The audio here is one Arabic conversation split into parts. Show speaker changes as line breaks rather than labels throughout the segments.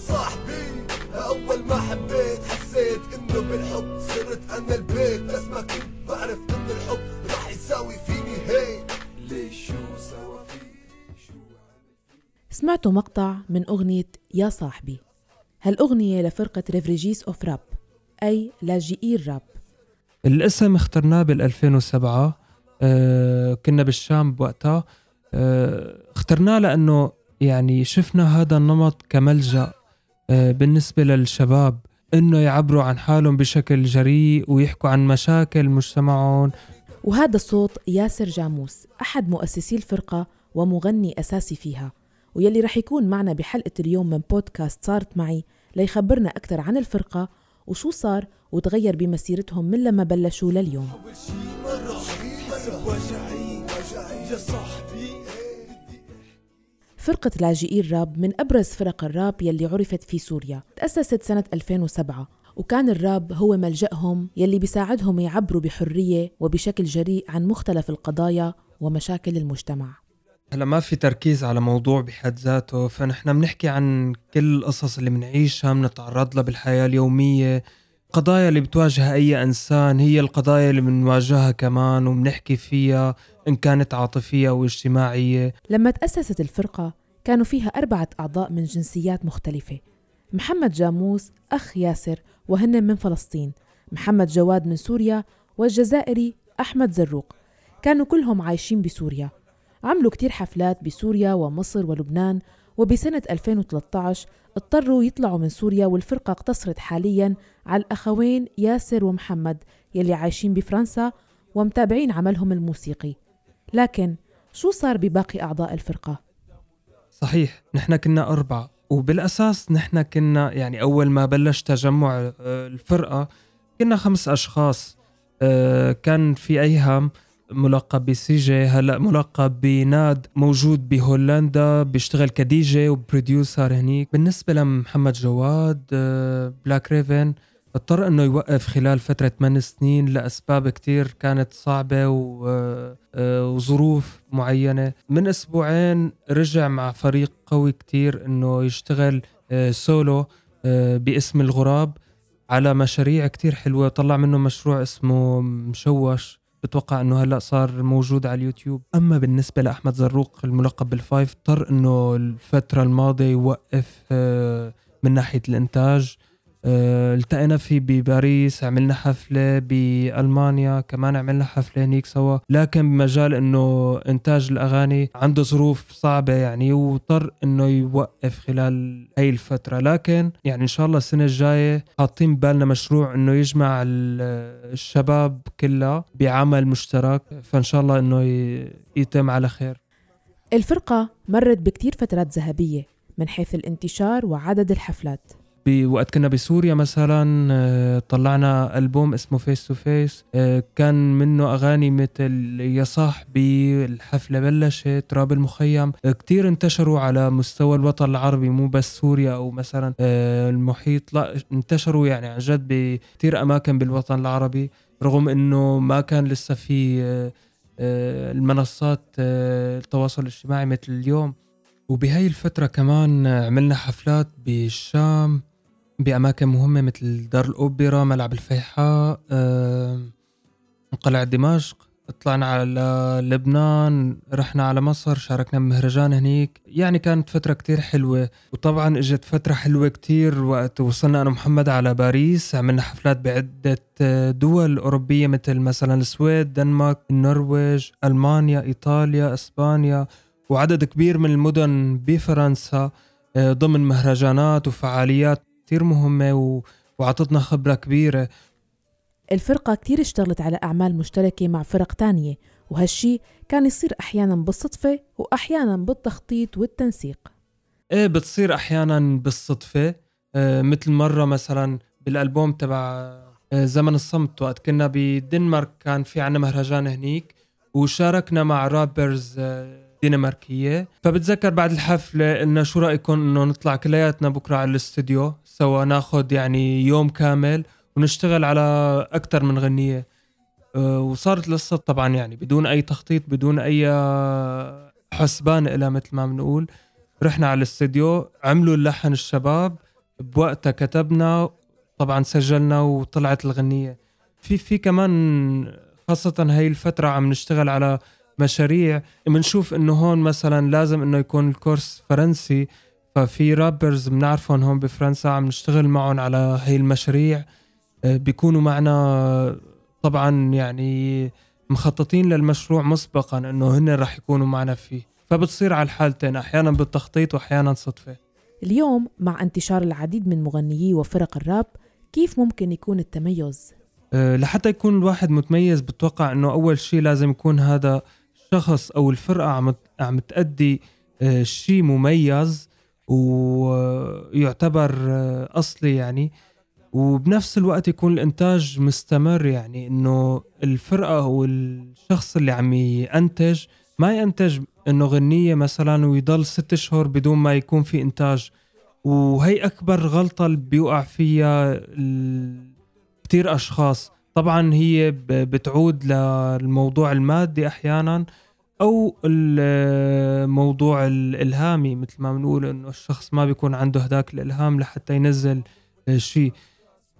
صاحبي أول ما حبيت حسيت إنه بالحب صرت أنا البيت. بس ما كنت بعرف انه الحب راح يساوي فيني هيك. ليش شو سوا شو
سمعتوا مقطع من أغنية يا صاحبي. هالأغنية لفرقة ريفريجيس أوف راب أي لاجئي الراب
الاسم اخترناه بال 2007 آه كنا بالشام بوقتها. آه اخترناه لأنه يعني شفنا هذا النمط كملجأ آه بالنسبة للشباب إنه يعبروا عن حالهم بشكل جريء ويحكوا عن مشاكل مجتمعهم.
وهذا صوت ياسر جاموس أحد مؤسسي الفرقة ومغني أساسي فيها. ويلي رح يكون معنا بحلقة اليوم من بودكاست صارت معي ليخبرنا أكثر عن الفرقة وشو صار وتغير بمسيرتهم من لما بلشوا لليوم. فرقة لاجئي الراب من أبرز فرق الراب يلي عرفت في سوريا. تأسست سنة 2007 وكان الراب هو ملجأهم يلي بيساعدهم يعبروا بحرية وبشكل جريء عن مختلف القضايا ومشاكل المجتمع.
هلا ما في تركيز على موضوع بحد ذاته فنحن بنحكي عن كل القصص اللي بنعيشها بنتعرض لها بالحياة اليومية القضايا اللي بتواجه أي إنسان هي القضايا اللي بنواجهها كمان وبنحكي فيها إن كانت عاطفية أو اجتماعية.
لما تأسست الفرقة كانوا فيها أربعة أعضاء من جنسيات مختلفة. محمد جاموس أخ ياسر وهن من فلسطين. محمد جواد من سوريا والجزائري أحمد زروق. كانوا كلهم عايشين بسوريا. عملوا كتير حفلات بسوريا ومصر ولبنان وبسنة 2013 اضطروا يطلعوا من سوريا والفرقة اقتصرت حاليا على الأخوين ياسر ومحمد يلي عايشين بفرنسا ومتابعين عملهم الموسيقي لكن شو صار بباقي أعضاء الفرقة؟
صحيح نحن كنا أربعة وبالأساس نحن كنا يعني أول ما بلش تجمع آه، الفرقة كنا خمس أشخاص آه، كان في أيهم ملقب ب CJ هلا ملقب بناد موجود بهولندا بيشتغل ك DJ و producer هنيك. بالنسبة لمحمد جواد آه، Black Raven اضطر إنه يوقف خلال فترة 8 سنين لأسباب كتير كانت صعبة و... آه، وظروف معينة. من أسبوعين رجع مع فريق قوي كتير إنه يشتغل آه، سولو آه، باسم الغراب على مشاريع كتير حلوة. طلع منه مشروع اسمه مشوش. بتوقع إنه هلأ صار موجود على اليوتيوب. أما بالنسبة لأحمد زروق الملقب بال Five اضطر إنه الفترة الماضية يوقف آه، من ناحية الإنتاج. التقينا فيه بباريس عملنا حفلة بألمانيا كمان عملنا حفلة هنيك سوا. لكن بمجال إنه إنتاج الأغاني عنده ظروف صعبة يعني واضطر إنه يوقف خلال هاي الفترة. لكن يعني إن شاء الله السنة الجاية حاطين ببالنا مشروع إنه يجمع ال- الشباب كلها بعمل مشترك. فإن شاء الله إنه يتم على خير.
الفرقة مرت بكتير فترات ذهبية من حيث الانتشار وعدد الحفلات.
بوقت كنا بسوريا مثلا آه، طلعنا ألبوم اسمه Face to Face كان منه أغاني مثل يا صاحبي الحفلة بلشت تراب المخيم. آه، كتير انتشروا على مستوى الوطن العربي مو بس سوريا أو مثلا آه، المحيط. لا انتشروا يعني عن جد بكتير أماكن بالوطن العربي رغم أنه ما كان لسه في المنصات التواصل الاجتماعي مثل اليوم. وبهاي الفترة كمان عملنا حفلات بالشام. بأماكن مهمة مثل دار الأوبرا ملعب الفيحاء قلعة دمشق. طلعنا على لبنان رحنا على مصر شاركنا بمهرجان هنيك. يعني كانت فترة كتير حلوة. وطبعا إجت فترة حلوة كتير وقت وصلنا أنا ومحمد على باريس. عملنا حفلات بعدة آه، دول أوروبية مثل مثلا السويد دنمارك النرويج ألمانيا إيطاليا إسبانيا. وعدد كبير من المدن بفرنسا آه، ضمن مهرجانات وفعاليات. كتير مهمة و... وعطتنا خبرة كبيرة.
الفرقة كتير اشتغلت على أعمال مشتركة مع فرق تانية وهالشي كان يصير أحيانا بالصدفة وأحيانا بالتخطيط والتنسيق.
إيه بتصير أحيانا بالصدفة. آه، مثل مرة مثلا بالألبوم تبع آه، زمن الصمت وقت كنا بدنمارك كان في عنا مهرجان هنيك وشاركنا مع رابرز آه، دنماركية. فبتذكر بعد الحفلة قلنا شو رأيكم إنه نطلع كلياتنا بكرة على الاستوديو سوا ناخد يعني يوم كامل ونشتغل على أكثر من غنية. آه، وصارت القصة طبعا يعني بدون أي تخطيط بدون أي حسبان إلها مثل ما بنقول. رحنا على الاستديو عملوا اللحن الشباب بوقتها كتبنا طبعا سجلنا وطلعت الغنية. في في كمان خاصة هاي الفترة عم نشتغل على مشاريع. بنشوف إنه هون مثلا لازم إنه يكون الكورس فرنسي. ففي رابرز بنعرفهم هون بفرنسا عم نشتغل معهم على هاي المشاريع. آه، بيكونوا معنا طبعا يعني مخططين للمشروع مسبقا إنه هن رح يكونوا معنا فيه. فبتصير على الحالتين أحيانا بالتخطيط واحيانا صدفة.
اليوم مع انتشار العديد من مغنيي وفرق الراب كيف ممكن يكون التميز؟
أه لحتى يكون الواحد متميز بتوقع إنه أول شيء لازم يكون هذا الشخص أو الفرقة عم عم تأدي أه شيء مميز. ويعتبر أصلي يعني. وبنفس الوقت يكون الإنتاج مستمر يعني إنه الفرقة أو الشخص اللي عم ينتج ما ينتج إنه غنية مثلا ويضل ست اشهر بدون ما يكون في إنتاج. وهي أكبر غلطة اللي بيوقع فيها كثير أشخاص. طبعا هي بتعود للموضوع المادي أحيانا. أو الموضوع الإلهامي مثل ما بنقول إنه الشخص ما بيكون عنده هداك الإلهام لحتى ينزل شيء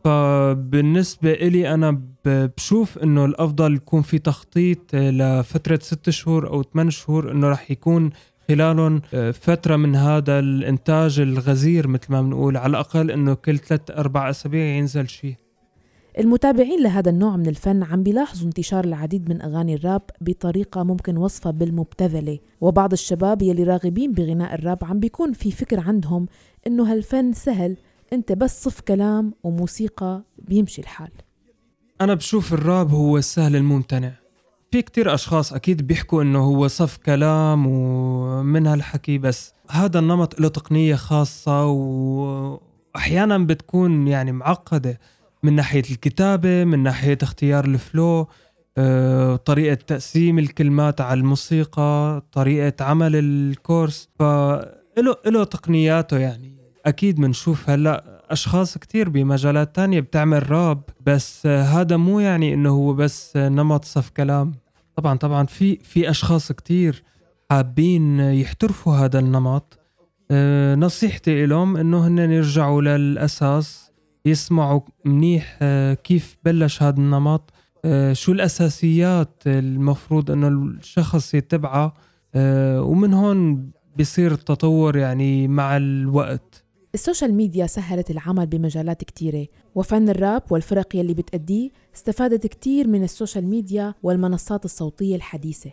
فبالنسبة إلي أنا بشوف إنه الأفضل يكون في تخطيط لفترة ست شهور أو ثمان شهور إنه رح يكون خلالهم آه، فترة من هذا الإنتاج الغزير مثل ما بنقول على الأقل إنه كل ثلاث أربع أسابيع ينزل شيء
المتابعين لهذا النوع من الفن عم بيلاحظوا انتشار العديد من أغاني الراب بطريقة ممكن وصفها بالمبتذلة. وبعض الشباب يلي راغبين بغناء الراب عم بيكون في فكر عندهم إنه هالفن سهل إنت بس صف كلام وموسيقى بيمشي الحال.
أنا بشوف الراب هو السهل الممتنع. في كتير أشخاص أكيد بيحكوا إنه هو صف كلام ومن هالحكي بس هذا النمط له تقنية خاصة وأحيانا بتكون يعني معقدة. من ناحية الكتابة من ناحية اختيار الفلو آه، طريقة تقسيم الكلمات على الموسيقى طريقة عمل الكورس. فإله إله تقنياته يعني. أكيد بنشوف هلأ أشخاص كتير بمجالات تانية بتعمل راب بس هذا مو يعني إنه هو بس نمط صف كلام. طبعا طبعا في في أشخاص كتير حابين يحترفوا هذا النمط. أه نصيحتي لهم إنه هن يرجعوا للأساس. يسمعوا منيح أه كيف بلش هذا النمط أه شو الأساسيات المفروض إنه الشخص يتبعها أه ومن هون بيصير التطور يعني مع الوقت.
ال social media سهلت العمل بمجالات كتيرة وفن الراب والفرق يلي بتأديه استفادت كتير من ال social media والمنصات الصوتية الحديثة.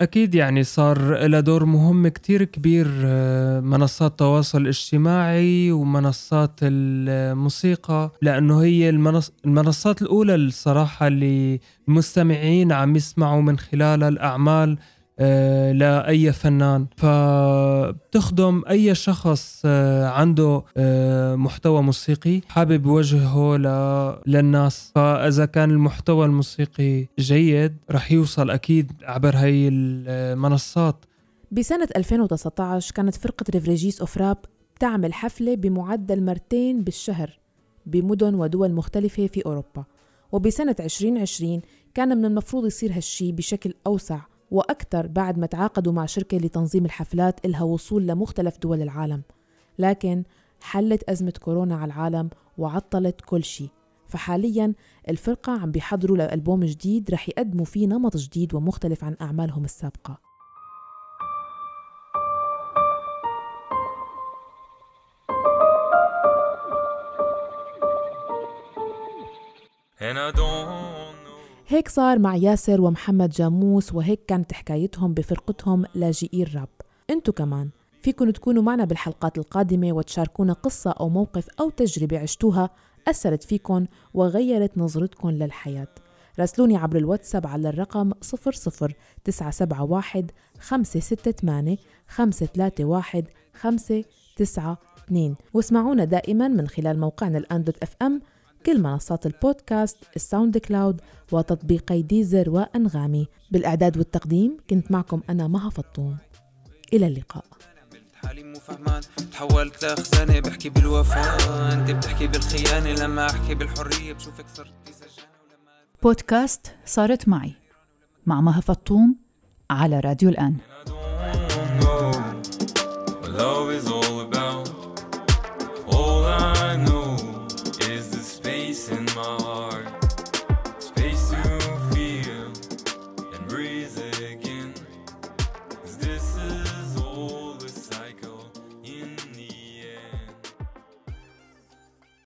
أكيد يعني صار لها دور مهم كتير كبير آه، منصات التواصل الاجتماعي ومنصات الموسيقى لأنه هي المنص... المنصات الأولى الصراحة اللي المستمعين عم يسمعوا من خلالها الأعمال لأي فنان. فبتخدم أي شخص آه، عنده آه، محتوى موسيقي حابب يوجهه للناس. فإذا كان المحتوى الموسيقي جيد رح يوصل أكيد عبر هاي المنصات.
بسنة 2019 كانت فرقة ريفريجيس أوف راب تعمل حفلة بمعدل مرتين بالشهر بمدن ودول مختلفة في أوروبا. وبسنة 2020 كان من المفروض يصير هالشي بشكل أوسع وأكثر بعد ما تعاقدوا مع شركة لتنظيم الحفلات إلها وصول لمختلف دول العالم. لكن حلت أزمة كورونا على العالم وعطلت كل شيء. فحاليا الفرقة عم بيحضروا لألبوم جديد رح يقدموا فيه نمط جديد ومختلف عن أعمالهم السابقة. And I don't هيك صار مع ياسر ومحمد جاموس وهيك كانت حكايتهم بفرقتهم لاجئي الرب انتو كمان فيكن تكونوا معنا بالحلقات القادمة وتشاركونا قصة أو موقف أو تجربة عشتوها أثرت فيكن وغيرت نظرتكم للحياة. راسلوني عبر الواتساب على الرقم 00971 568 531 592 واسمعونا دائما من خلال موقعنا الأندوت اف ام كل منصات البودكاست ال SoundCloud وتطبيقي Deezer وأنغامي. بالإعداد والتقديم كنت معكم أنا مها فطوم. إلى اللقاء. حالي مو فهمان تحولت لخزانة بحكي بالوفاء انت بتحكي بالخيانة. لما أحكي بالحرية بشوفك صرت
بودكاست صارت معي مع مها فطوم على راديو الآن.